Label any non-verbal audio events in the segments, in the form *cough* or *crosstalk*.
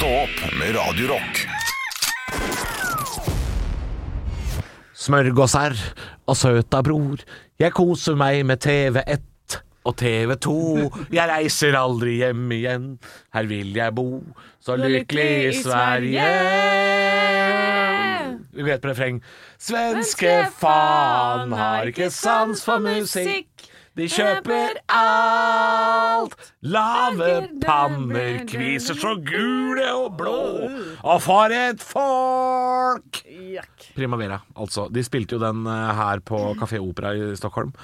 Stå opp med Radio Rock. Smørgåser og søta bror. Jeg koser meg med TV1 og TV2. Jeg reiser aldri hjem igjen. Her vil jeg bo, så lykkelig i Sverige. Vi vet på refreng. Svenske faen har ikke sans for musikk. De kjøper alt. Lave panner, kviser så gule og blå. Og for et folk! Primavera, altså. De spilte jo den eh, her på Kafé Opera i Stockholm.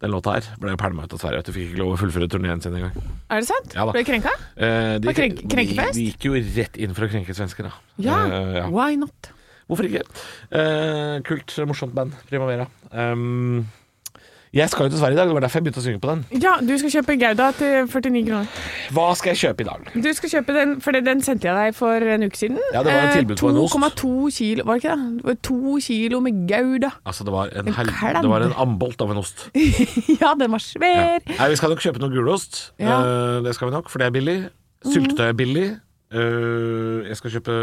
Den låta her ble jo pælma ut av Sverige. Du fikk ikke lov å fullføre turneen sin engang. Er det sant? Ja. Ble krenka? Eh, de, krenk- krenkefest? De, de gikk jo rett inn for å krenke svensker, da. Ja. Eh, ja. Why not? Hvorfor ikke? Eh, kult, morsomt band. Primavera. Um, jeg skal jo til Sverige i dag, det var derfor jeg begynte å synge på den. Ja, du skal kjøpe Gouda til 49 kroner. Hva skal jeg kjøpe i dag? Du skal kjøpe den, for den sendte jeg deg for en uke siden. Ja, det var en Eh, tilbud på en ost. 2,2 kilo, var det ikke det? det? var To kilo med Gouda. Altså, det var en, hel, det var en ambolt av en ost. *laughs* ja, den var Ja. svær. Nei, vi skal nok kjøpe noe gulost. Ja. Eh, det skal vi nok, for det er billig. Syltetøy er billig. Eh, jeg skal kjøpe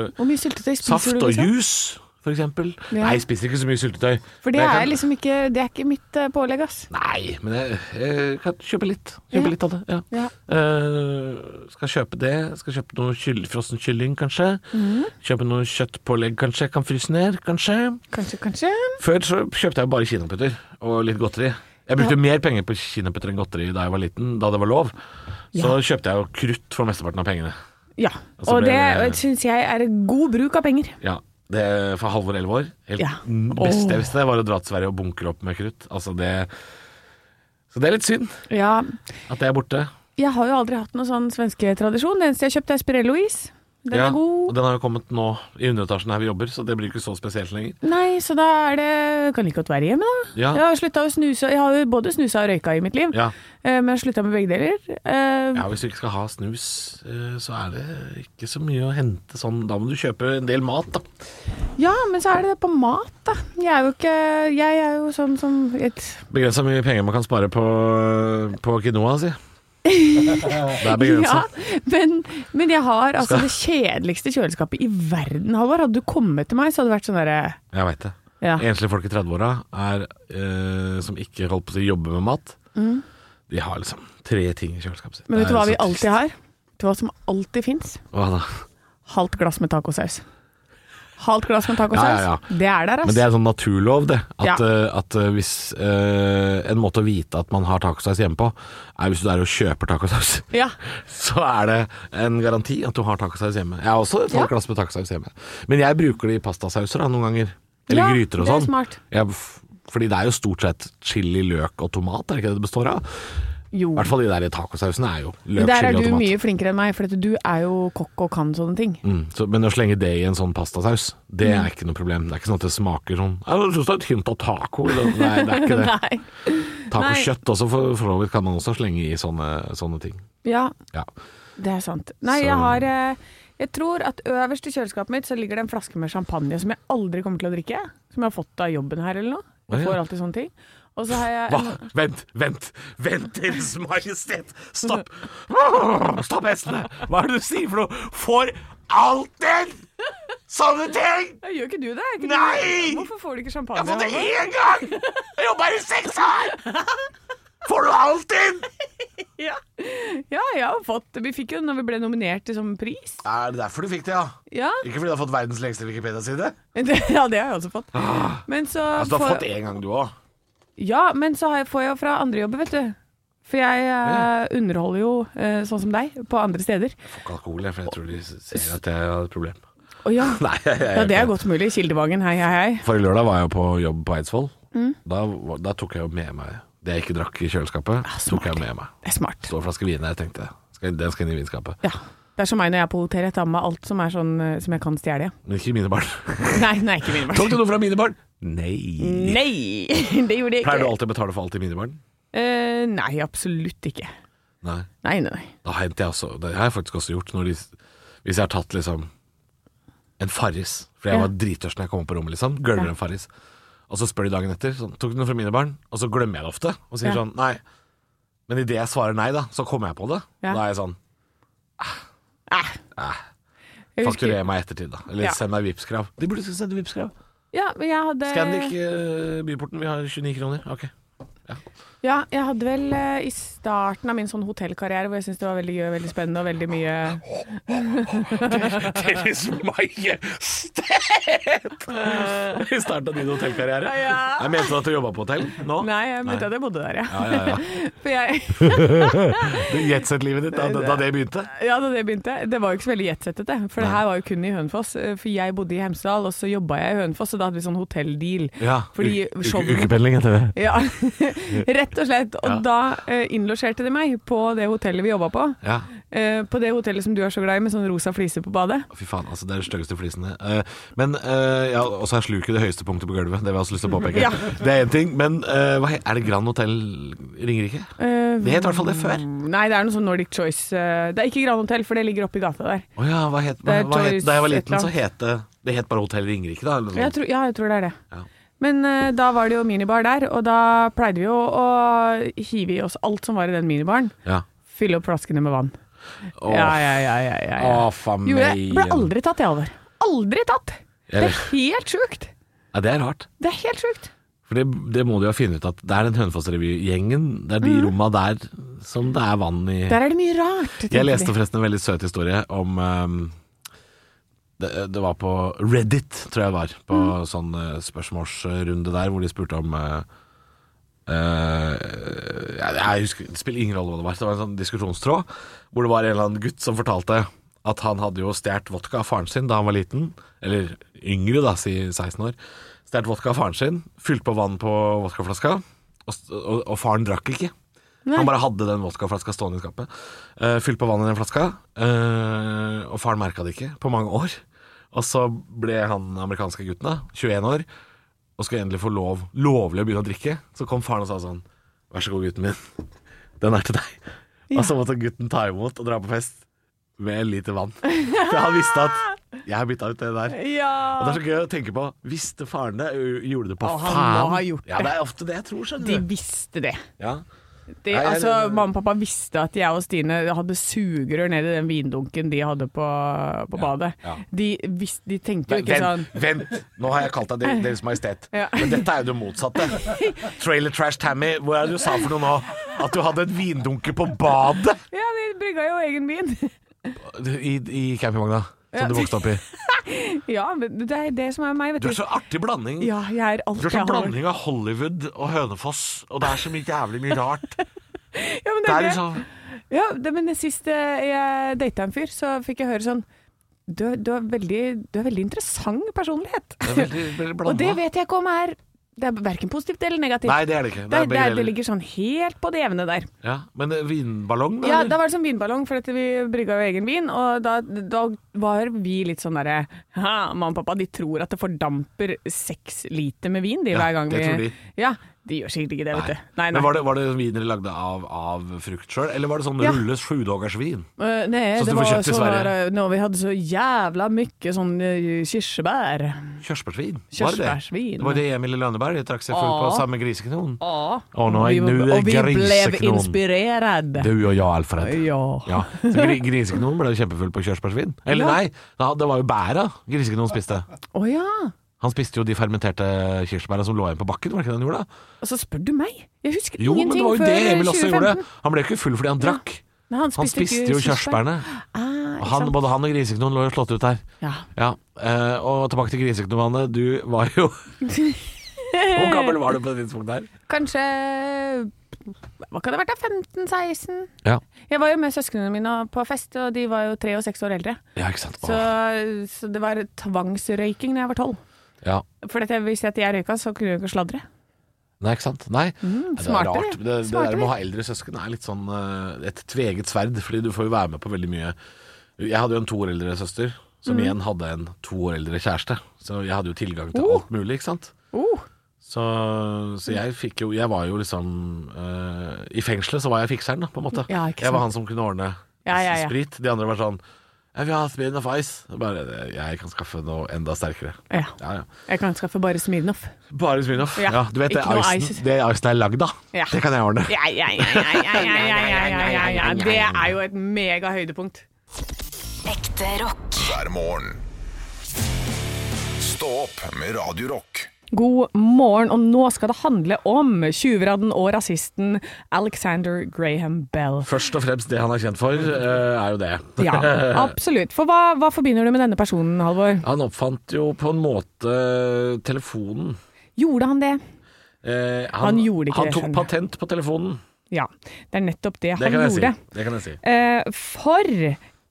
saft og Liksom? Eksempel. Ja. Nei, jeg spiser ikke så mye syltetøy. For det er kan- liksom ikke Det er ikke mitt eh, pålegg, ass. Nei, men jeg, jeg kan kjøpe litt. Kjøpe Ja. litt av det. Ja. Ja. Uh, skal kjøpe det. Skal kjøpe noe kyll, frossen kylling, kanskje. Mm. Kjøpe noe kjøttpålegg, kanskje. Kan fryse ned, kanskje. Kanskje, kanskje. Før så kjøpte jeg bare kinaputter og litt godteri. Jeg brukte mer penger på kinaputter enn godteri da jeg var liten, da det var lov. Så kjøpte jeg jo krutt for mesteparten av pengene. Ja. Og Og det det- syns jeg er god bruk av penger. Ja, det for Halvor elleve år. Helt Ja. beste Åh. jeg visste, var å dra til Sverige og bunkre opp med krutt. Altså det Så det er litt synd Ja. at det er borte. Jeg har jo aldri hatt noen sånn svensketradisjon. Det eneste jeg kjøpte er Spirello-is. Den ja, er god. Og den har jo kommet nå i underetasjen her vi jobber, så det blir ikke så spesielt lenger. Nei, så da er det Kan like godt være hjemme, da. Ja. Jeg har slutta å snuse. Jeg har jo både snusa og røyka i mitt liv, Ja. eh, men jeg har slutta med begge deler. Eh, ja, hvis du ikke skal ha snus, eh, så er det ikke så mye å hente sånn. Da må du kjøpe en del mat, da. Ja, men så er det det på mat, da. Jeg er jo ikke Jeg er jo sånn som et Begrensa mye penger man kan spare på, på quinoa, si. Det er begrensa. Ja, men, men jeg har altså det kjedeligste kjøleskapet i verden, Halvor. Hadde du kommet til meg, så hadde det vært sånn derre Jeg veit det. ja. Enslige folk i 30-åra er, eh, som ikke holdt på å jobbe med mat, de har liksom tre ting i kjøleskapet sitt. Mm. Men vet du hva vi alltid har? Vet du hva som alltid fins? Halvt glass med tacosaus. Halvt glass med tacosaus. Ja, ja. Det er der, Men det er sånn naturlov, det. At, eh, at eh, hvis uh, En måte å vite at man har tacosaus hjemme på, er hvis du er og kjøper tacosaus. *laughs* Ja. Så er det en garanti at du har tacosaus hjemme. Jeg har også et Ja. halvt glass med tacosaus hjemme. Men jeg bruker det i pastasauser da, noen ganger. Eller gryter og det sånn. fordi det er jo stort sett chili, løk og tomat, er det ikke det det består av? Jo. I hvert fall de der tacosausene er jo løk, Der er du mye flinkere enn meg, for du er jo kokk og kan sånne ting. Mm, så, men å slenge det i en sånn pastasaus, det er ikke noe problem. Det er ikke sånn at det smaker sånn Jeg syns det er et hint av taco. Nei, det er ikke det. *laughs* Tacokjøtt også, for for så vidt kan man også slenge i sånne, sånne ting. Ja, Ja. det er sant. Nei, Så- jeg har eh, Jeg tror at øverst i kjøleskapet mitt så ligger det en flaske med champagne som jeg aldri kommer til å drikke. Som jeg har fått av jobben her eller noe. Jeg får alltid sånne ting. Og så har jeg Hva? Vent, vent, vent, Deres Majestet! Stopp! *laughs* Stopp hestene! Hva er det du sier for noe? Får alltid sånne ting! Jeg Gjør ikke du det? Ikke Nei! Du, hvorfor får du ikke champagne? Jeg har fått det én gang! Jeg jobber her i seks år! Får du alltid? *laughs* Ja. ja, jeg har fått Vi fikk jo når vi ble nominert til sånn pris. Er det derfor du fikk det, ja? Ja, Ikke fordi du har fått verdens lengste Wikipedia-side? *laughs* ja, det har jeg også fått. Men så Altså, du har for... fått én gang, du òg. Ja, men så har jeg, får jeg jo fra andre jobber, vet du. For jeg eh, underholder jo, eh, sånn som deg, på andre steder. Jeg Får ikke alkohol, jeg, for jeg tror de ser at jeg har et problem. Oh, ja. *laughs* Nei, jeg, jeg, ja, det er godt mulig. Kildevangen, hei, hei, hei. Forrige lørdag var jeg på jobb på Eidsvoll. Mm. Da, da tok jeg jo med meg det jeg ikke drakk i kjøleskapet. tok jeg med meg. Det er smart. Så en flaske vin der, tenkte jeg. Den skal inn i vinskapet. Ja. Det er som meg når jeg er på hotell. Jeg tar med alt som er sånn eh, som jeg kan stjele. Men ikke mine barn. *laughs* Nei, nei, ikke mine barn. Tok du noe fra mine barn? Nei. Nei, *laughs* det gjorde jeg ikke. Pleier du alltid å betale for alt i mine barn? Eh, nei, absolutt ikke. Nei. Nei, nei. Da henter jeg også Det har jeg faktisk også gjort. De, hvis jeg har tatt liksom en Farris, for jeg Ja. var drittørst når jeg kom opp på rommet, liksom. Glemmer Ja. en Farris. Og så spør de dagen etter. Sånn, tok du noe fra mine barn? Og så glemmer jeg det ofte. Og sier Ja. sånn nei. Men idet jeg svarer nei, da, så kommer jeg på det. Ja. Da er jeg sånn Eh. ah. husker- Fakturer meg i ettertid, da. Eller send meg Vipps-krav. De burde sende Vipps-krav. Ja, men jeg hadde Scandic eh, vi har 29 kroner. Ok. Ja, jeg hadde vel eh, i starten av min sånn hotellkarriere hvor jeg syntes det var veldig gøy, veldig spennende og veldig mye *laughs* There is majestet! I starten av din hotellkarriere. Ja. Jeg mente at du jobba på hotell nå? Nei, jeg mente at jeg bodde der, ja. Ja, ja, ja. *laughs* For jeg, *laughs* Det Jetset-livet ditt da, da det begynte? ja, da det begynte Det var jo ikke så veldig jetsettete, for det her var jo kun i Hønefoss. eh, For jeg bodde i Hemsedal, og så jobba jeg i Hønefoss, og da hadde vi sånn hotelldeal. Ja. Fordi showene- Ukependling heter det. Ja, rett og slett. Og Ja. da uh, innlosjerte de meg på det hotellet vi jobba på. Ja. Uh, på det hotellet som du er så glad i, med sånn rosa fliser på badet. Fy faen, altså det er de styggeste flisene. Uh, men ja, også er sluket det høyeste punktet på gulvet. Det har jeg også lyst til å påpeke. Ja. Det er én ting, men er det Grand Hotell Ringerike? Det het i hvert fall det før. Nei, det er noe sånn Nordic Choice. det er ikke Grand Hotel, for det ligger oppi gata der. Oh, ja, hva het, hva, hva het Da jeg var liten, så het det Det het bare Hotell Ringerike, da? Jeg tror, ja, jeg tror det er det. Ja. Men uh, da var det jo minibar der, og da pleide vi jo å hive i oss alt som var i den minibaren. Ja. Fylle opp flaskene med vann. Å, Ja, ja, ja. ja, ja, ja. Å, faen Jo, jeg ble aldri tatt i alvor. Aldri tatt! Det er helt sjukt. Ja, det er rart. Det er helt sjukt. For det, det må du jo ha funnet ut at det er den Hønefoss-revy-gjengen. Det er de romma der som det er vann i. Mm. Der er det mye rart. Jeg leste forresten en veldig søt historie om ehm, det, det var på Reddit, tror jeg det var. På Mm. sånn eh, spørsmålsrunde der hvor de spurte om uh, jeg, husker, Det spiller ingen rolle hva det var. Det var en sånn diskusjonstråd hvor det var en eller annen gutt som fortalte at han hadde jo stjålet vodka av faren sin da han var liten. Eller yngre, da, si 16 år. Stjålet vodka av faren sin, fylt på vann på vodkaflaska, og, og, og faren drakk ikke. Nei. Han bare hadde den vodkaflaska stående i skapet. Uh, fylt på vann i den flaska, uh, og faren merka det ikke på mange år. Og så ble han amerikanske gutten, da, 21 år, og skulle endelig få lov lovlig å begynne å drikke. Så kom faren og sa sånn Vær så god, gutten min. Den er til deg. Og så måtte gutten ta imot og dra på fest med en liter vann. For han visste at jeg har bytta ut det der. Og det er så gøy å tenke på. Visste faren det? Gjorde det på faen? Ja, det. det er ofte det jeg tror, skjønner du. De visste det. Ja. Jeg- altså, mamma og pappa visste at jeg og Stine hadde sugerør ned i den vindunken de hadde på, på badet. ja. De, vis, de tenkte jo ikke sånn Vent, vent, nå har jeg kalt deg Deres Majestet. *laughs* Ja. Men dette er jo det motsatte. Trailer Trash Tammy, hvor er det du sa for noe nå? At du hadde et vindunke på badet Ja, de brygga jo egen vin. i, i campingvogna som du vokste opp i. *laughs* ja, det er det som er meg, vet Du du. er så artig blanding. Ja, jeg er alt Du er har. blanding av Hollywood og Hønefoss, og det er så mye jævlig mye rart. *laughs* Ja, men Det det er liksom Ja, det, men sist jeg data en fyr, så fikk jeg høre sånn du, du, er veldig, du er veldig interessant personlighet. Det er veldig, veldig *laughs* Og det vet jeg ikke om er Det er verken positivt eller negativt. Nei, det er det ikke. det, Det er det, er- det ligger sånn helt på det jevne der. Ja, men vinballong, da? Ja, da var det sånn vinballong, for vi brygga jo egen vin. Og da, da var vi litt sånn derre mamma og pappa de tror at det fordamper seks liter med vin de Ja, hver gang det vi tror de. Ja, de gjør sikkert ikke det, vet du. Nei, nei. Men var det, var det vin dere lagde av, av frukt sjøl, eller var det sånn Ja. rulles sjudagersvin? Uh, nei, Sånn det var sånn Når vi hadde så jævla mye sånn uh, kirsebær. Kjørsbærsvin? Var det det? Det var det Emil Lønneberg trakk seg full på samme griseknon. Ja. Nå er vi, jeg- er og vi ble inspirert. Du og jeg, Alfred. Ja. Ja, så gri Griseknon ble kjempefull på kjørsbærsvin. Eller Ja. nei, det var jo bæra Griseknon spiste. Å ja. Han spiste jo de fermenterte kirsebæra som lå igjen på bakken, var det ikke det han gjorde? da? Og så spør du meg. Jeg husker Jo, men det var jo det Emil også 2015. gjorde. Han ble jo ikke full fordi han drakk. Nei, han spiste, han spiste jo kirsebærene. Ah, han, både han og griseknoen lå jo slått ut her. Ja. Ja, eh, og tilbake til Griseknon-vannet. Du var jo *laughs* Hvor gammel var du på det tidspunktet her? Kanskje Hva kan det ha vært? 15-16? Ja. Jeg var jo med søsknene mine på fest, og de var jo tre og seks år eldre. Ja, ikke sant. Så, så det var tvangsrøyking da jeg var tolv. Ja. For dette, hvis jeg røyka, så kunne jeg ikke sladre. Nei, ikke sant. Nei. Mm, det er rart. Det, det der med å ha eldre søsken er litt sånn eh, et tveget sverd, fordi du får jo være med på veldig mye. Jeg hadde jo en to år eldre søster, som Mm. igjen hadde en to år eldre kjæreste. Så jeg hadde jo tilgang til Oh. alt mulig, ikke sant. Oh, Så, så jeg fikk jo Jeg var jo liksom uh, I fengselet så var jeg fikseren, da, på en måte. Ja, ikke jeg var han som kunne ordne Ja, ja, ja. sprit. De andre var sånn jeg vil ha Smirnoff Ice. Bare, jeg kan skaffe noe enda sterkere. Ja. ja, ja. Jeg kan skaffe bare Smirnoff. Bare Smirnoff? Ja. ja. Du vet det icen, ice. det icen er lagd av? Det kan jeg ordne. Ja, ja, ja, ja, Det er jo et mega høydepunkt. Ekte rock. Hver morgen. Stå opp med Radiorock. God morgen, og nå skal det handle om tjuvradden og rasisten Alexander Graham Bell. Først og fremst det han er kjent for, eh, er jo det. Ja, absolutt. For hva, hva forbinder du med denne personen, Halvor? Han oppfant jo på en måte telefonen. Gjorde han det? Eh, Han gjorde ikke han det, tok skjønner patent på telefonen. Ja, det er nettopp det, Det han gjorde. si. Det kan jeg si. Eh, for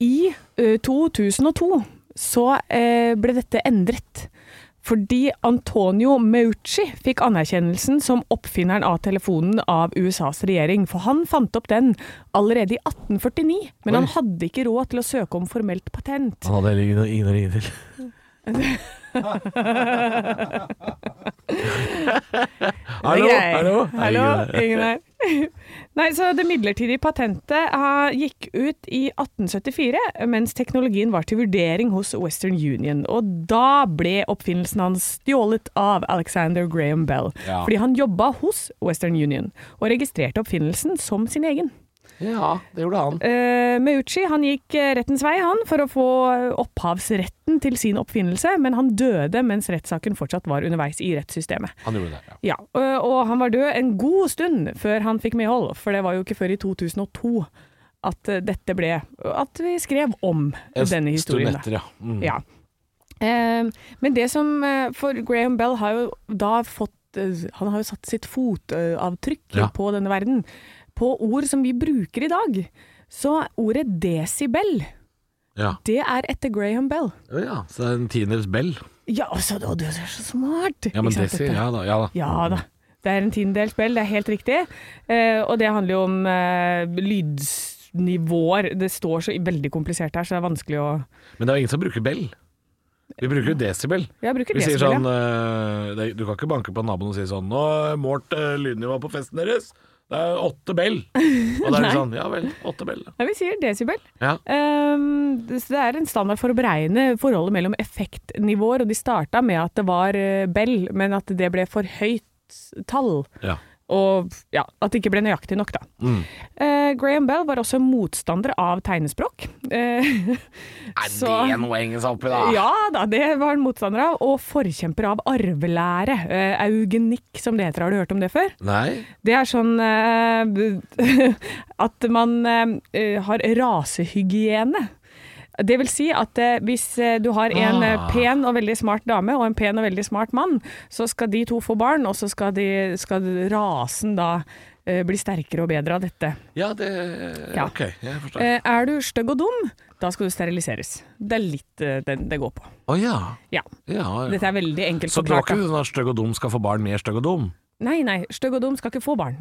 i eh, 2002 så eh, ble dette endret. Fordi Antonio Meucci fikk anerkjennelsen som oppfinneren av telefonen av USAs regjering. For han fant opp den allerede i 1849, men Oi. han hadde ikke råd til å søke om formelt patent. Han hadde heller ingen, ingen å ringe til. *laughs* hallo, hallo, Hallo, Ingen- ingen her. *laughs* Nei, så Det midlertidige patentet uh, gikk ut i 1874, mens teknologien var til vurdering hos Western Union. Og da ble oppfinnelsen hans stjålet av Alexander Graham Bell. Ja. Fordi han jobba hos Western Union, og registrerte oppfinnelsen som sin egen. Ja, det gjorde han. Uh, Meucci han gikk eh, rettens vei han, for å få opphavsretten til sin oppfinnelse, men han døde mens rettssaken fortsatt var underveis i rettssystemet. Han gjorde det, ja. Ja, og, og han var død en god stund før han fikk medhold, for det var jo ikke før i 2002 at dette ble At vi skrev om En denne historien. stund etter, ja. Mm. Ja. Uh, men det som For Graham Bell har jo da fått Han har jo satt sitt fotavtrykk Ja. på denne verden. På ord som vi bruker i dag. Så ordet desibel, ja. det er etter Graham Bell. Ja, så det er en tiendedels bell. Ja, altså, du er så smart! Ja, men desi, ja da. Ja da. Ja da. Det er en tiendedels bell, det er helt riktig. Eh, og det handler jo om eh, lydsnivåer. Det står så veldig komplisert her, så det er vanskelig å Men det er jo ingen som bruker bell. Vi bruker desibel. Jeg bruker Vi sier desibel, sånn ja. eh, det, Du kan ikke banke på naboen og si sånn 'Nå har jeg målt eh, lydnivået på festen deres. Det er åtte bell.' *laughs* Og da er det sånn Ja vel, åtte bell. Ja, vi sier desibel. Ja. Um, det det er en standard for å beregne forholdet mellom effektnivåer, og de starta med at det var eh, bell, men at det ble for høyt tall. ja. Og ja, at det ikke ble nøyaktig nok, da. Mm. Eh, Graham Bell var også motstander av tegnespråk. Eh, *laughs* Er Så- det noe å henge seg opp i, da? Ja da, det var han motstander av, og forkjemper av arvelære. Eh, eugenikk, som det heter. Har du hørt om det før? Nei? Det er sånn eh, *laughs* at man eh, har rasehygiene. Det vil si at eh, hvis eh, du har en eh, Ah. pen og veldig smart dame og en pen og veldig smart mann, så skal de to få barn, og så skal, de, skal rasen da bli sterkere og bedre av dette. Ja, det Ja. Ok, jeg forstår. Er du stygg og dum, da skal du steriliseres. Det er litt det det går på. Å ja. Ja. ja. Dette er veldig enkelt forklart. Så det var ikke sånn at stygg og dum skal få barn mer stygg og dum? Nei, nei, stygg og dum skal ikke få barn.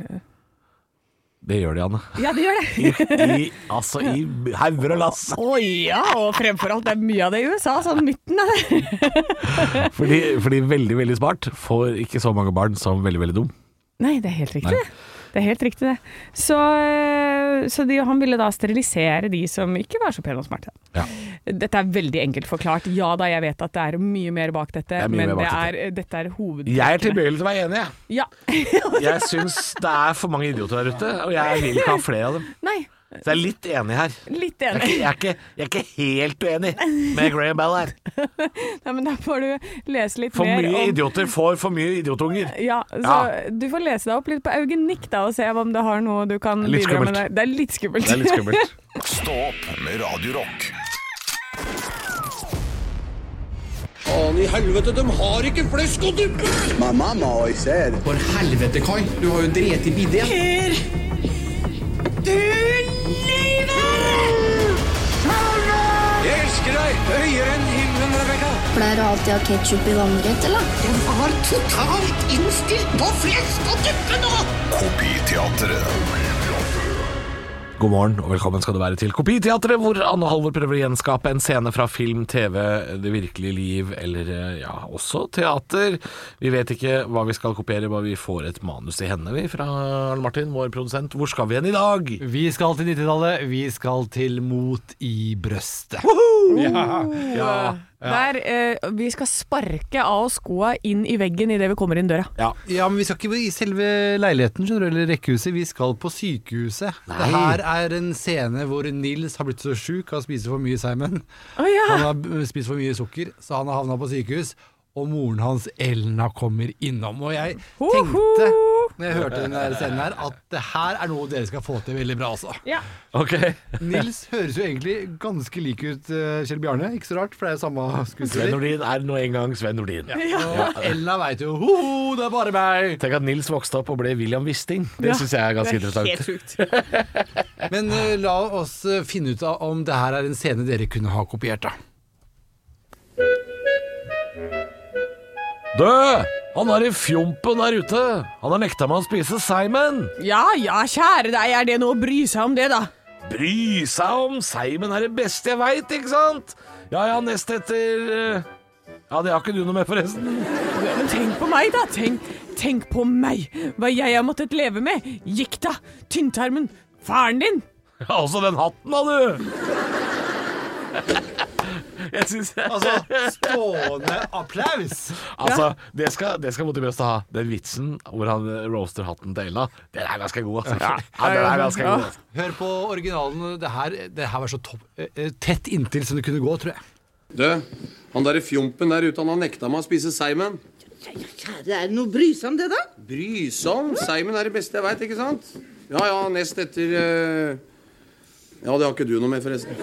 Det gjør de, Anne. Ja, det gjør *laughs* det. I, i, altså i hauger og lass. Å ja, og fremfor alt, det er mye av det i USA, sånn midten av det. *laughs* Fordi, fordi veldig, veldig smart får ikke så mange barn som veldig, veldig dum. Nei, det er helt riktig. Nei. det. Det er helt riktig, det. Så, så de, han ville da sterilisere de som ikke var så pene og smarte. Ja. Dette er veldig enkelt forklart. Ja da, jeg vet at det er mye mer bak dette, er men bak det er, dette er hoved... Jeg er tilbøyelig til å være enig, jeg. Ja. *laughs* Jeg syns det er for mange idioter der ute, og jeg vil ikke ha flere av dem. Nei, Så jeg er litt enig her. litt Jeg er enig. ikke, jeg er ikke, jeg er ikke helt uenig med Graham Bell her. *laughs* Nei, men da får du lese litt For mer mye om idioter får for mye idiotunger. Ja, så du får lese deg opp litt på eugenikk da, og se om det har noe du kan bidra med deg der. Det er litt skummelt. Det er litt skummelt. *laughs* Stå opp med Radio Rock. Faen i helvete, de har ikke flesk og duppe! My mama always said, For helvete, Kai. Du har jo drept i lyver! Jeg elsker deg høyere enn himmelen. Pleier du alltid å ha ketsjup i vannrett, eller? De var totalt innstilt på flesk og duppe nå! Kopiteatret. God morgen og velkommen skal du være til Kopiteatret, hvor Anne Halvor prøver å gjenskape en scene fra film, TV, det virkelige liv, eller eh, ja, også teater. Vi vet ikke hva vi skal kopiere, bare vi får et manus i hendene, vi, fra Arne Martin, vår produsent. Hvor skal vi hen i dag? Vi skal til 90-tallet. Vi skal til Mot i brøstet. Ja, ja. Der eh, vi skal sparke av oss skoa inn i veggen idet vi kommer inn døra. Ja. Ja, men vi skal ikke i selve leiligheten, skjønner du, eller rekkehuset. Vi skal på sykehuset. Det her er en scene hvor Nils har blitt så sjuk, har spist for mye Simon. Oh, ja! Han har spist for mye sukker, så han har havna på sykehus. Og moren hans, Elna, kommer innom. Og jeg tenkte, når jeg hørte denne scenen her, at det her er noe dere skal få til veldig bra, altså. ja. Okay. Nils høres jo egentlig ganske lik ut uh, Kjell Bjarne, ikke så rart, for det er jo samme Sven. Nordin er nå engang Sven Nordin. Og Elna veit jo ho, det er bare meg! Tenk at Nils vokste opp og ble William Wisting. Det Ja. syns jeg er ganske Det er interessant. helt sjukt. Men uh, la oss eh, finne ut av om det her er en scene dere kunne ha kopiert, da. Dø! Han er i fjompen der ute. Han har nekta meg å spise Simon. Ja ja, kjære deg, er det noe å bry seg om det, da? Bry seg om Simon er det beste jeg veit, ikke sant? Ja ja, nest etter eh, Ja, det har ikke du noe med, forresten. Ja, Men tenk på meg, da. Tenk, tenk på meg. Hva jeg har måttet leve med. Gikta, tynntarmen, faren din. Ja, også den hatten, da, du. *laughs* Jeg syns Altså, stående applaus! *laughs* Altså, det skal, det skal Motti Brøst ha. Den vitsen hvor han roaster hatten til Ella, den er ganske god, altså. Ja, den er ganske god. Altså. Hør på originalen. Det her, det her var så topp, eh, eh, tett inntil som det kunne gå, tror jeg. Du, han der fjompen der ute, han har nekta meg å spise Simon. Kjære, er det noe brysomt det, da? Brysom? Simon er det beste jeg veit, ikke sant? Ja ja, nest etter eh, Ja, det har ikke du noe med, forresten.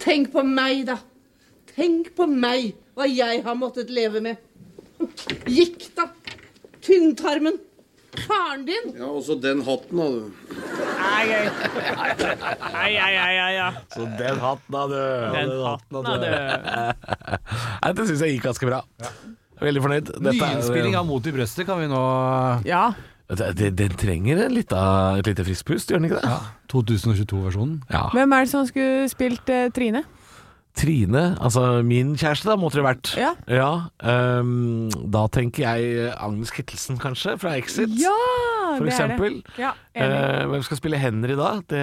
Tenk på meg, da. Tenk på meg, hva jeg har måttet leve med. Gikta, tynntarmen, faren din. Ja, også den hatten, da, du. Ai, ai, ai, ai, ja. Så den hatten, da, du. Den hatten hadde *laughs* Nei, det syns jeg gikk ganske bra. Veldig fornøyd. Dette er- Nyinnspilling av Mot i brøstet kan vi nå Ja. Det- det- Den trenger en lita, et lite frisk pust, gjør den ikke det? Ja, 2022-versjonen. Ja. Hvem er det som skulle spilt eh, Trine? Trine, altså min kjæreste, da, måtte det vært. Ja. ehm, da tenker jeg Agnes Kittelsen, kanskje, fra Exit. Ja, For det er det. Ja. Eh, hvem skal spille Henry da? Det,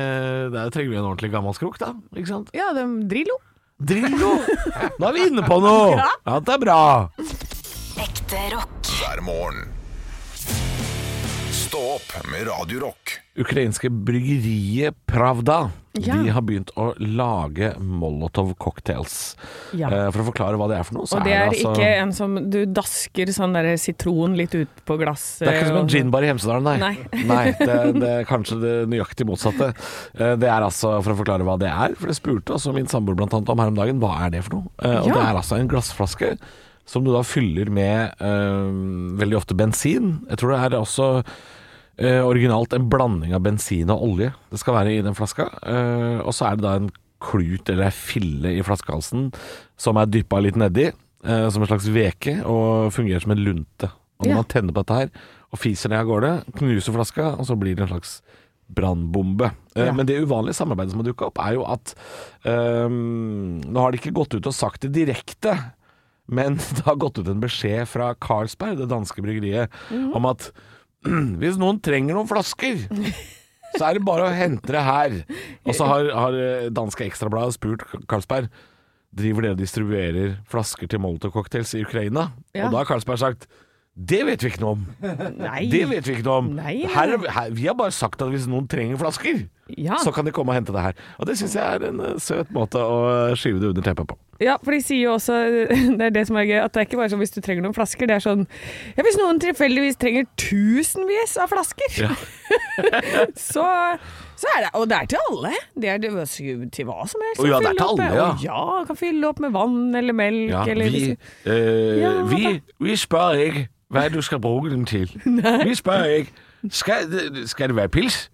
der trenger vi en ordentlig gammalskrok, da. Ikke sant? ja, de, Drillo. Drillo! *laughs* Nå er vi inne på noe! Ja. Ja, det er bra. Ekte rock. Hver morgen. Stå opp med Radio Rock. Ukrainske bryggeriet Pravda Ja. De har begynt å lage Molotov cocktails. Ja. Eh, for å forklare hva det er for noe, så Og det er altså ikke en som du dasker sånn der sitron litt ut på glass. Det er ikke som en og- ginbar i Hemsedal, nei. Nei. *laughs* Nei, det, det er kanskje det nøyaktig motsatte. Eh, Det er altså, for å forklare hva det er, for det spurte også min samboer blant annet om her om dagen, hva er det for noe? Eh, Og Ja. det er altså en glassflaske som du da fyller med eh, veldig ofte bensin. Jeg tror det er også eh, originalt en blanding av bensin og olje det skal være i den flaska. Eh, og så er det da en klut eller ei fille i flaskehalsen som er dyppa litt nedi, uh, som en slags veke, og fungerer som en lunte. Og når Ja. man tenner på dette her, og fiser ned av gårde, knuser flaska, og så blir det en slags brannbombe. Ja. Men det uvanlige samarbeidet som har dukka opp, er jo at eh, Nå har de ikke gått ut og sagt det direkte, men *laughs* det har gått ut en beskjed fra Carlsberg, det danske bryggeriet, om at *clears throat* hvis noen trenger noen flasker så er det bare å hente det her. Og så har, har eh, danske Ekstrabladet spurt Carlsberg Driver dere og distribuerer flasker til Molotov-cocktails i Ukraina? Ja. Og da har Carlsberg sagt det vet vi ikke noe om. Nei. Det vet vi ikke noe om. Nei, nei. Her, her, vi har bare sagt at hvis noen trenger flasker, Ja. så kan de komme og hente det her. Og det syns jeg er en eh, søt måte å skyve det under teppet på. Ja, for de sier jo også, *laughs* det er det som er gøy, at det er ikke bare sånn hvis du trenger noen flasker, det er sånn Ja, hvis noen tilfeldigvis trenger tusenvis av flasker, Ja. *laughs* så, så er det Og det er til alle. Det er til hva som helst. Å ja, det er til alle, ja. Å ja, kan fylle opp med vann eller melk Ja, eller vi, øh, Ja, vi, vi spør ikke hva du skal bruke den til. *laughs* Vi spør ikke skal, det- skal det være pils?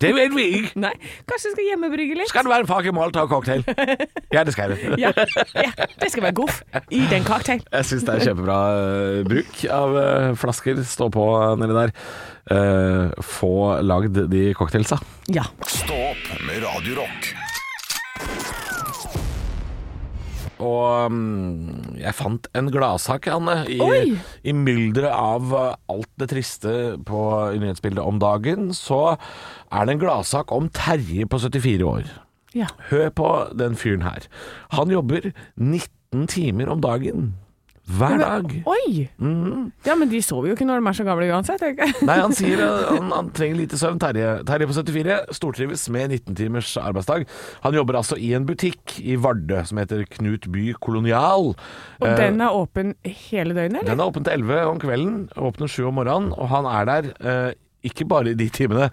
Det vet vi ikke. *laughs* Nei, kanskje du skal hjemmebrygge litt? Skal det være en fucking Molotov-cocktail? *laughs* Ja, det skal det. Ja, ja, det skal være goff i den cocktail. Jeg syns det er kjempebra øh, bruk av øh, flasker. Stå på øh, nedi der. Eh, få lagd de cocktailsa. Ja. Stå opp med Radio Rock. Og um, jeg fant en gladsak, Anne, i, i mylderet av uh, alt det triste på nyhetsbildet om dagen. Så er det en gladsak om Terje på 74 år. Ja. Hør på den fyren her. Han jobber 19 timer om dagen. Hver dag. Oi! Ja, men de sover jo ikke når de er så gamle uansett. jeg. Nei, han sier *laughs* han, han trenger lite søvn. Terje, Terje på 74 stortrives med 19 timers arbeidsdag. Han jobber altså i en butikk i Vardø som heter Knut By Kolonial. Og Eh, den er åpen hele døgnet, eller? Den er åpen til 11 om kvelden, åpner 7 om morgenen, og han er der eh, ikke bare i de timene.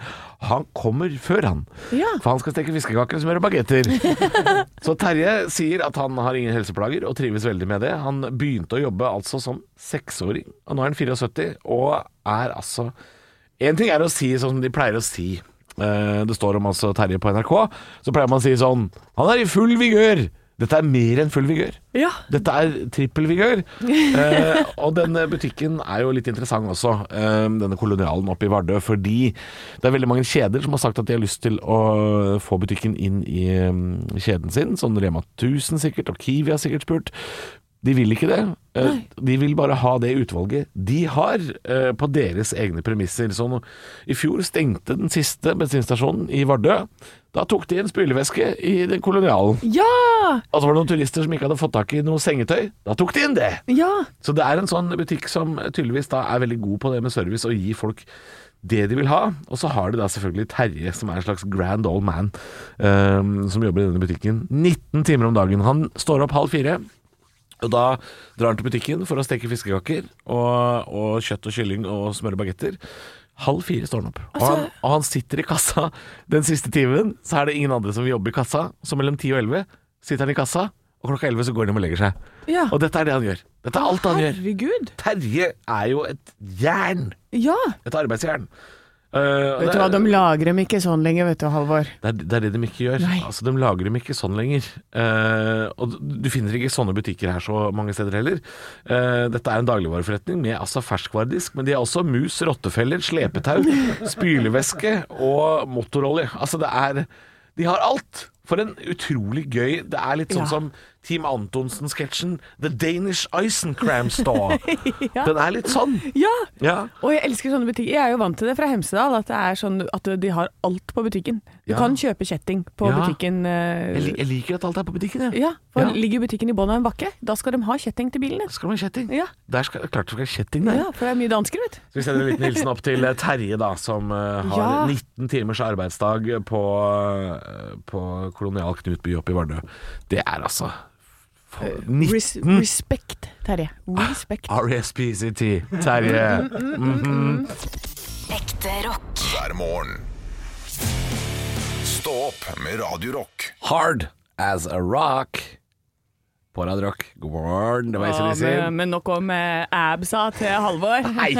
Han kommer før, han. Ja. For han skal steke fiskekaker og smøre bagetter. *laughs* Så Terje sier at han har ingen helseplager og trives veldig med det. Han begynte å jobbe altså som seksåring, og nå er han 74 og er altså En ting er å si sånn som de pleier å si. Eh, Det står om altså Terje på NRK. Så pleier man å si sånn Han er i full vigør! Dette er mer enn full vigør. Ja. Dette er trippel vigør. *laughs* Eh, og denne butikken er jo litt interessant også, eh, denne kolonialen oppe i Vardø, fordi det er veldig mange kjeder som har sagt at de har lyst til å få butikken inn i um, kjeden sin. Sånn Rema 1000 sikkert, og Kiwi har sikkert spurt. De vil ikke det. Nei. De vil bare ha det utvalget de har, eh, på deres egne premisser. Så i fjor stengte den siste bensinstasjonen i Vardø. Da tok de en spylevæske i den kolonialen. Ja! Og så var det noen turister som ikke hadde fått tak i noe sengetøy. Da tok de inn det! Ja! Så det er en sånn butikk som tydeligvis da er veldig god på det med service og gi folk det de vil ha. Og så har de da selvfølgelig Terje, som er en slags grand old man, um, som jobber i denne butikken. 19 timer om dagen. Han står opp halv fire. Og da drar han til butikken for å steke fiskekaker og, og kjøtt og kylling og smøre bagetter. Halv fire står han opp. Og, han, og han sitter i kassa den siste timen. Så er det ingen andre som vil jobbe i kassa. Så mellom ti og elleve sitter han i kassa, og klokka elleve så går han hjem og legger seg. Ja. Og dette er det han gjør. Dette er alt han gjør. Terje er jo et jern. Ja. Et arbeidsjern. Og Vet du hva, de lager dem ikke sånn lenger, vet du, Halvor. det det er det de ikke gjør. Altså, De lager dem ikke sånn lenger. Uh, og du- du finner ikke sånne butikker her så mange steder heller. Uh, dette er en dagligvareforretning med altså ferskvaredisk, men de har også mus, rottefeller, slepetau, *laughs* spylevæske og motorolje. Altså det er De har alt! For en utrolig gøy Det er litt sånn Ja. som Team Antonsen-sketsjen The Danish Isencram Store. *laughs* Den er litt sånn. Ja! Ja. Og jeg elsker sånne butikker. Jeg er jo vant til det fra Hemsedal, at det er sånn at de har alt på butikken. Du Ja. kan kjøpe kjetting på Ja. butikken. eh, Jeg, li- jeg liker at alt er på butikken, jeg. Ja, for Ja. ligger butikken i bånn av en bakke, da skal de ha kjetting til bilene. Skal de ha kjetting? Ja. Der skal, klart det skal ha kjetting der. Ja, for det er mye dansker, vet du. Så vi sender en liten hilsen opp til eh, Terje, da, som eh, har Ja. 19 timers arbeidsdag på, på Kolonial Knutby oppe i Vardø. Det er altså for, Res 19 respekt, Terje. Respekt. RSPCT. Terje. Ekte rock. Hver morgen. Stå opp med Radio Rock. Hard as a rock. På Radio Rock. God morgen, det var Ja, ACDC. men, men nok om eh, absa til Halvor. *laughs* Hei!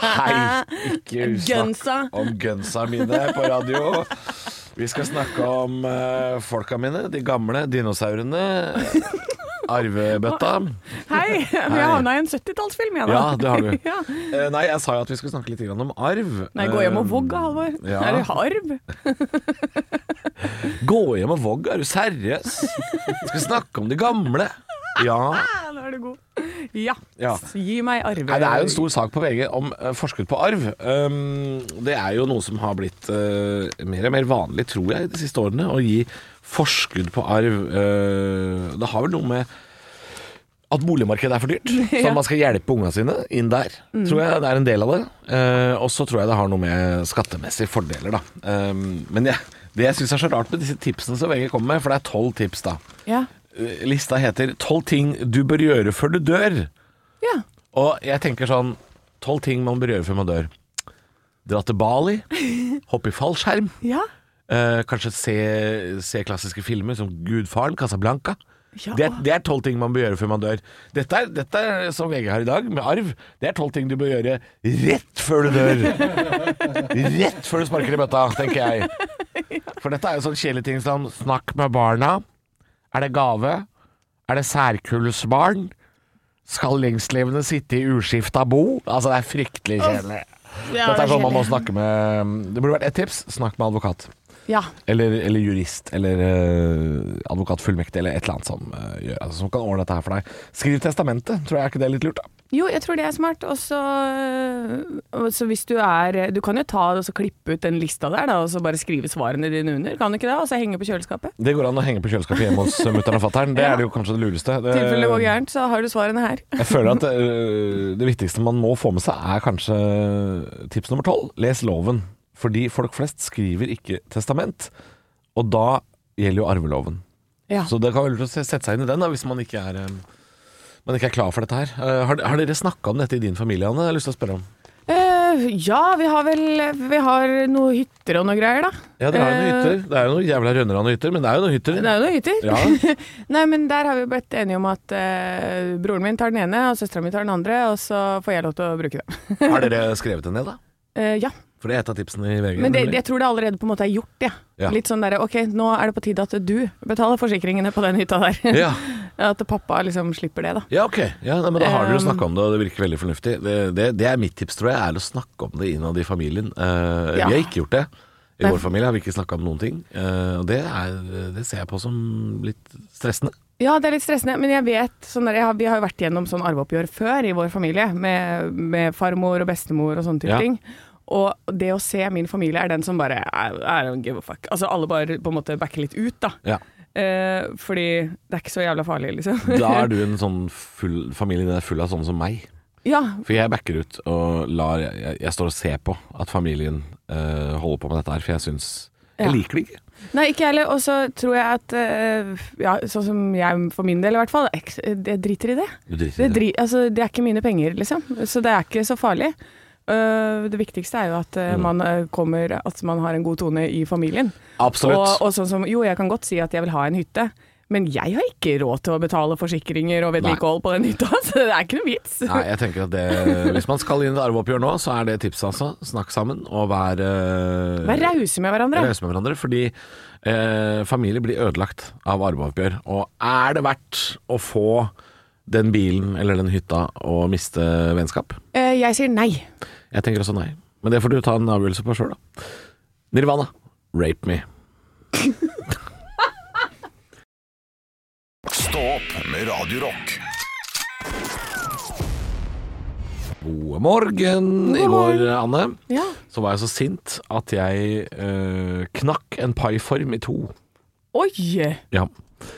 Hei! Ikke Gunsa. *laughs* snakk om gunsa mine på radio. Vi skal snakke om eh, folka mine, de gamle dinosaurene. *laughs* Arvebøtta. Hei! Vi har havna i en 70-tallsfilm igjen. Ja, det har du. *laughs* Ja. Eh, nei, jeg sa jo at vi skulle snakke litt om arv. Nei, gå hjem og Eh, vogg, Halvor. ja. Er det arv? *laughs* Gå hjem og vogg, er du seriøs? Vi skal snakke om de gamle. Ja. *laughs* Nå er du god. Ja. Ja. Gi meg arve... Nei, det er jo en stor sak på VG om uh, forskudd på arv. Um, det er jo noe som har blitt uh, mer og mer vanlig, tror jeg, de siste årene, å gi forskudd på arv. Uh, det har vel noe med at boligmarkedet er for dyrt, *laughs* så man skal hjelpe unga sine inn der. Tror jeg det er en del av det. Og så tror jeg det har noe med skattemessige fordeler, da. Um, men jeg, det jeg syns er så rart med disse tipsene som VG kommer med, for det er tolv tips, da. Ja. Lista heter 'Tolv ting du bør gjøre før du dør'. ja. Og jeg tenker sånn Tolv ting man bør gjøre før man dør. Dra til Bali. *laughs* Hoppe i fallskjerm. Ja. Eh, kanskje se, se klassiske filmer som Gudfaren, Casablanca. Ja. Det er- tolv ting man bør gjøre før man dør. Dette er, dette er som VG har i dag, med arv. Det er tolv ting du bør gjøre rett før du dør. *laughs* Rett før du sparker i bøtta, tenker jeg. *laughs* For dette er jo sånn kjedelige ting som snakk med barna. Er det gave? Er det særkullsbarn? Skal lengstlevende sitte i uskifta bo? Altså, det er fryktelig kjedelig. Ja, Dette er sånn man må snakke med Det burde vært ett tips. Snakk med advokat. Ja. Eller, eller jurist, eller uh, advokatfullmektig, eller et eller annet som, uh, gjør, altså, som kan ordne dette her for deg. Skriv testamentet, tror jeg er ikke det litt lurt, da. Jo, jeg tror det er smart. Og så hvis du er Du kan jo ta og så klippe ut den lista der, da, og så bare skrive svarene dine under. Kan du ikke det? Og så henge på kjøleskapet. Det går an å henge på kjøleskapet hjemme hos mutter'n og fatter'n. Det er det jo kanskje det lureste. I tilfelle det går gærent, så har du svarene her. *laughs* Jeg føler at det, det viktigste man må få med seg, er kanskje tips nummer tolv. Les loven. Fordi folk flest skriver ikke testament, og da gjelder jo arveloven. Ja. Så det kan være lurt å sette seg inn i den da, hvis man ikke er, man ikke er klar for dette her. Øh, har, har dere snakka om dette i din familie, Anne? Jeg har lyst til å spørre om. Uh, ja, vi har vel Vi har noen hytter og noe greier, da. Ja, dere har jo noen Eh, hytter. Det er jo noen jævla rønnerane hytter, men det er jo noen hytter. Det er jo noen hytter. Ja. *laughs* Nei, men der har vi blitt enige om at uh, broren min tar den ene, og søstera mi tar den andre, og så får jeg lov til å bruke dem. Har dere *laughs* skrevet det ned, da? Uh, ja. For det er et av tipsene i VG. Men det, jeg tror det allerede på en måte er gjort, ja. Ja. Litt sånn derre ok, nå er det på tide at du betaler forsikringene på den hytta der. Ja. *laughs* at pappa liksom slipper det, da. Ja, ok. Ja, men Da har dere jo Um, snakka om det, og det virker veldig fornuftig. Det, det, det er mitt tips, tror jeg, er å snakke om det innad i familien. Uh. Vi har ikke gjort det. I Nei. vår familie har vi ikke snakka om noen ting. Uh, og det, er, det ser jeg på som litt stressende. Ja, det er litt stressende, men jeg vet sånn der, jeg har, Vi har jo vært gjennom sånn arveoppgjør før i vår familie, med, med farmor og bestemor og sånne type Ja. ting. Og det å se min familie er den som bare I, I don't give a fuck. Altså alle bare på en måte backer litt ut, da. Ja. Eh, fordi det er ikke så jævla farlig, liksom. Da er *laughs* du en sånn full familie den er full av sånne som meg. ja, For jeg backer ut og lar Jeg, jeg står og ser på at familien eh, holder på med dette her, for jeg syns Jeg Ja. liker det ikke. Nei, ikke jeg heller. Og så tror jeg at eh, Ja, sånn som jeg for min del i hvert fall, jeg, driter i det. Driter Det, i det. dri, altså, det er ikke mine penger, liksom. Så det er ikke så farlig. Øh, det viktigste er jo at øh, Mm. man øh, kommer At man har en god tone i familien. Absolutt. Og, og sånn som Jo, jeg kan godt si at jeg vil ha en hytte. Men jeg har ikke råd til å betale forsikringer og vedlikehold på den hytta, *laughs* så det er ikke noe vits. Nei, jeg tenker at det Hvis man skal inn i et arveoppgjør nå, så er det tipset altså. Snakk sammen og vær eh, Vær rause med hverandre. rause med hverandre. Fordi eh, familier blir ødelagt av arveoppgjør. Og er det verdt å få den bilen eller den hytta og miste vennskap? Eh, jeg sier nei. Jeg tenker også nei. Men det får du ta en avgjørelse på sjøl, da. Nirvana, rape me. *laughs* Stå opp med Radiorock. God morgen. I går, Anne, Ja. så var jeg så sint at jeg øh, knakk en paiform i to. Oi! Ja.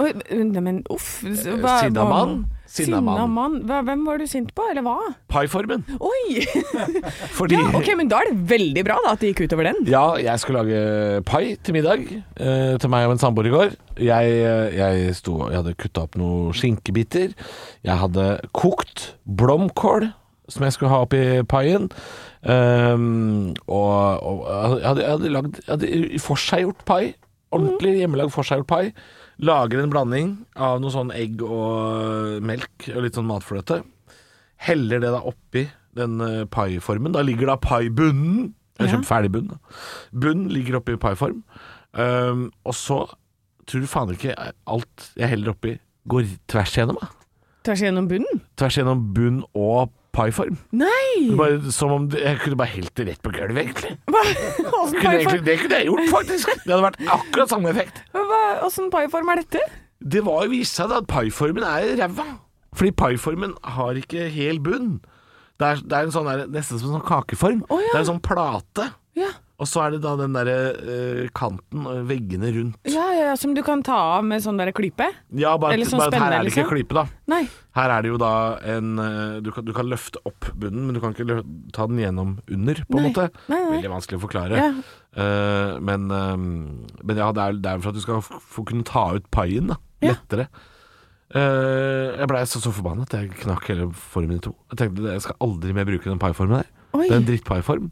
Oi men uff. Sinna mann. Sinna mann. Hvem var du sint på, eller hva? Paiformen. Oi! *laughs* Fordi Ja, ok, men da er det veldig bra da at det gikk utover den. Ja, jeg skulle lage pai til middag eh, til meg og en samboer i går. Jeg, eh, jeg, sto, jeg hadde kutta opp noen skinkebiter. Jeg hadde kokt blomkål som jeg skulle ha oppi paien. Um, og, og jeg hadde, jeg hadde lagd jeg hadde forseggjort pai. Ordentlig hjemmelagd forseggjort pai. Lager en blanding av noe sånn egg og melk og litt sånn matfløte. Heller det da oppi den uh, paiformen. Da ligger da paibunnen. Jeg har kjøpt ferdig bunn. Bunnen Bunn ligger oppi paiform. Um, og så tror du faen ikke alt jeg heller oppi, går tvers igjennom. Da. Tvers igjennom bunnen? Tvers igjennom bunn og paiform. Nei! Bare, som om det, jeg kunne bare helt det rett på gulvet, egentlig. *laughs* Hva? Åssen Kunne egentlig. paiform, Det kunne jeg gjort, faktisk. Det hadde vært akkurat samme effekt. hva- åssen paiform er dette? Det var jo vist seg da at paiformen er ræva. Fordi paiformen har ikke hel bunn. Det er, det er en sånn der, nesten som en sånn kakeform. Å, ja. Det er en sånn plate. Ja. Og så er det da den derre eh, kanten og veggene rundt. Ja, ja, som du kan ta av med sånn der klype? Ja, bare, sånn bare her er det ikke liksom? klype, da. Nei. Her er det jo da en eh, du kan, du kan løfte opp bunnen, men du kan ikke ta den gjennom under, på en måte. Nei, nei. Veldig vanskelig å forklare. Ja. Uh, men, uh, men ja, det er, det er for at du skal få kunne ta ut paien, da. Ja. Lettere. Eh, jeg blei så, så forbanna at jeg knakk hele formen i to. Jeg tenkte jeg skal aldri mer bruke den paiformen der. Oi. Det er en drittpaiform.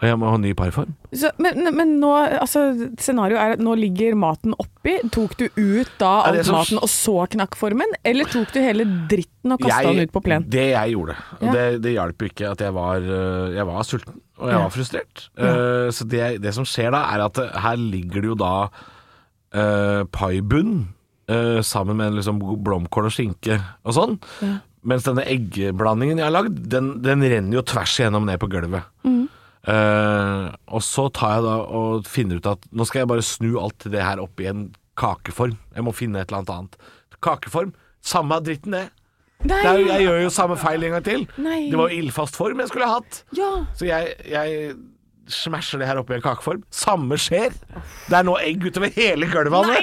Og jeg må ha en ny parform. Så, men, men nå, altså, scenarioet er at nå ligger maten oppi. Tok du ut da all som- maten og så knakk formen, eller tok du hele dritten og kasta den ut på plen? Det jeg gjorde, Ja. det, det hjalp ikke at jeg var, øh, jeg var sulten, og jeg Ja. var frustrert. Eh, så det, det som skjer da, er at her ligger det jo da uh, paibunn uh, sammen med liksom blomkål og skinke og sånn. Mens denne eggblandingen jeg har lagd, den, den renner jo tvers igjennom ned på gulvet. Eh, og så tar jeg da og finner ut at nå skal jeg bare snu alt det her opp i en kakeform. Jeg må finne et eller annet annet. Kakeform, samme dritten det. Nei. Er, jeg gjør jo samme feil en gang til. Nei. Det var jo ildfast form jeg skulle ha hatt. Ja. Så jeg, jeg smasher det her opp i en kakeform. Samme skjer. Det er nå egg utover hele gulvet.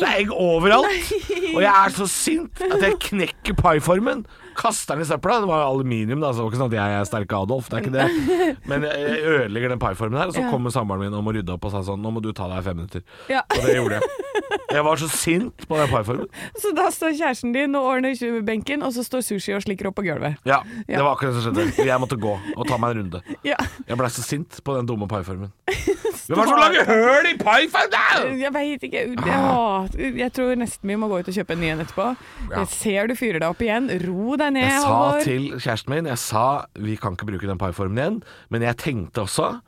Det er egg overalt. Og jeg er så sint at jeg knekker paiformen. Kaster den i søpla. Det var jo aluminium, da, så det var ikke sånn at jeg er sterke Adolf. Det er ikke det. Men jeg ødelegger den paiformen her, og så kommer samboeren min og må rydde opp og sa sånn Nå må du ta deg fem minutter. Ja. Og det gjorde jeg. Jeg var så sint på den paiformen. Så da står kjæresten din og ordner benken, og så står sushi og slikker opp på gulvet. Ja, det var akkurat det som skjedde. Jeg måtte gå og ta meg en runde. Ja. Jeg blei så sint på den dumme paiformen. *laughs* Hvem er det som lager høl i paiformen? Jeg veit ikke. Jeg, jeg tror nesten vi må gå ut og kjøpe en ny en etterpå. Ja. Ser du fyrer deg opp igjen. Ro deg ned, Jeg sa Halvor. til kjæresten min Jeg sa vi kan ikke bruke den paiformen igjen, men jeg tenkte også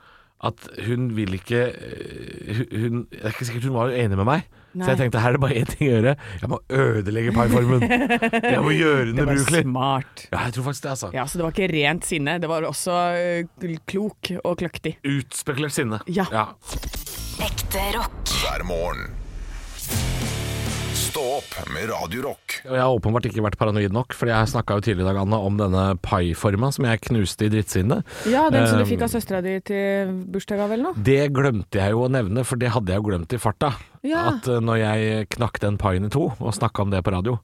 at hun vil ikke øh, hun, hun, Det er ikke sikkert hun var enig med meg. Nei. Så jeg tenkte her er det bare én ting å gjøre. Jeg må ødelegge paiformen. Jeg må gjøre den *laughs* Det var ubrukelig. smart. Ja, jeg tror faktisk det, altså. Ja, Så det var ikke rent sinne, det var også øh, klok og kløktig. Utspekulert sinne. Ja. Ekte rock. hver morgen. Stå opp med Radio Rock. Og jeg har åpenbart ikke vært paranoid nok, for jeg snakka jo tidligere i dag Anna, om denne paiforma som jeg knuste i drittsinnet. Ja, den som du Um, fikk av søstera di til bursdagsgave eller noe? Det glemte jeg jo å nevne, for det hadde jeg jo glemt i farta. Ja. At eh, når jeg knakk den paien i to, og snakka om det på radio,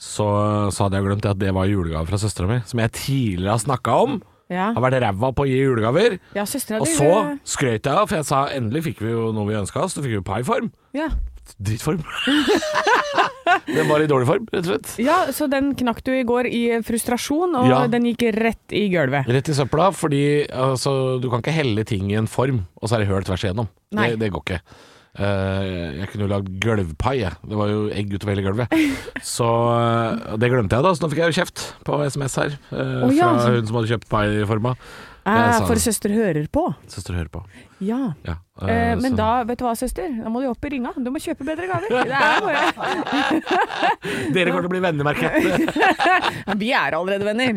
så, så hadde jeg glemt at det var julegave fra søstera mi, som jeg tidligere har snakka om. Ja, Har vært ræva på å gi julegaver. ja Og så skrøt jeg av, for jeg sa endelig fikk vi jo noe vi ønska oss. Du fikk vi paiform. ja. Drittform. *laughs* den var i dårlig form, rett og slett. ja, så den knakk du i går i frustrasjon, og Ja. den gikk rett i gulvet. Rett i søpla, fordi altså, du kan ikke helle ting i en form, og så er det høl tvers igjennom. Det, det går ikke. Uh, jeg kunne jo lagd gulvpai, jeg. Det var jo egg utover hele gulvet. *laughs* Så uh, det glemte jeg, da. Så nå fikk jeg jo kjeft på SMS her. uh, oh, ja. Fra hun som hadde kjøpt pai-forma. Sa- for søster hører på. Søster hører på. Ja. Ja, Eh, eh, men så- da, vet du hva, søster? Da må du opp i ringa. Du må kjøpe bedre gaver. Er *laughs* Dere kommer til å bli venner, merker jeg. *laughs* Vi er allerede venner.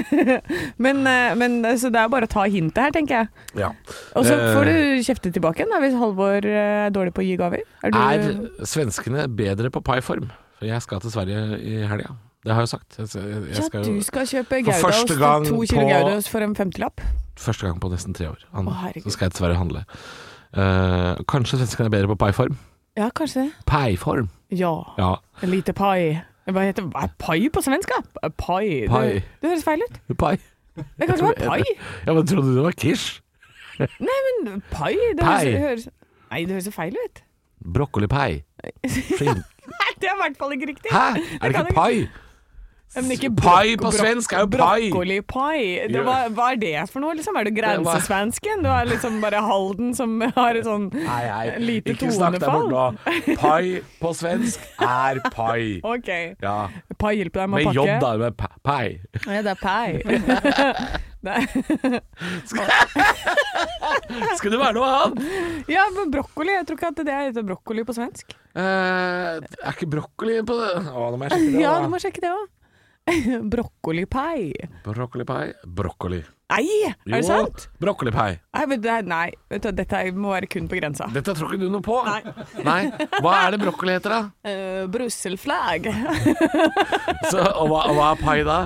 *laughs* men, men så det er bare å ta hintet her, tenker jeg. Ja. Og så får du kjefte tilbake igjen hvis Halvor er dårlig på å gi gaver. Er du Er svenskene bedre på paiform? For jeg skal til Sverige i helga. Det har jeg jo sagt. Jeg, jeg, jeg Ja, du skal kjøpe For Goudaost. første gang To kilo på- Goudaost for en femtilapp. første gang på nesten tre år. Anne, Å, herregud. så skal jeg til Sverige og handle. Eh, kanskje svenskene er bedre på paiform? Ja, kanskje det. Paiform? Ja. Ja. En lite pai. Hva heter hva er pai på svenska? Pai. Pai. Det, det høres feil ut. *laughs* Pai. Det kan ikke være pai. Ja, men trodde du det var quiche? *laughs* Nei, men pai det Pai. høres, høres Nei, det høres jo feil ut. Brokkolipai. Skink... *laughs* Nei, det er i hvert fall ikke riktig. Hæ? Er det kan ikke pai? Men ikke Pai på svensk er jo pai. Brokkolipai. Det Hva er det for noe, liksom? Er det Det grensesvensken? Du er liksom bare Halden som *laughs* har et sånn Nei, nei, lite ikke snakk deg bort tonefall? nå. Pai på svensk er pai. *laughs* OK. Ja. Pai hjelper deg med Med å pakke. J, da. Med pa- pai. Ja, det er pai. *laughs* Skulle det være noe annet? ja, men brokkoli. Jeg tror ikke at det heter brokkoli på svensk. Eh, er ikke brokkoli på det? Å, nå må jeg sjekke det. Ja, du må sjekke det òg. *laughs* Brokkolipai. Brokkolipai? Brokkoli. Nei, er det sant? Brokkolipai. Nei, men det, nei, vet du, dette må være kun på grensa. Dette tror ikke du noe på. Nei. *laughs* Nei. Hva er det brokkoli heter, da? Uh, *laughs* Brusselflag. Så, og, hva, og hva er pai, da?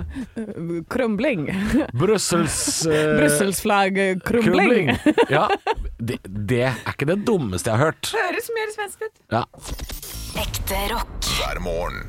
Krumling. Brussels... Uh, Brusselsflag krumling. Ja. Det, det er ikke det dummeste jeg har hørt. Høres mer svensk ut. Ja. Ekte rock. hver morgen.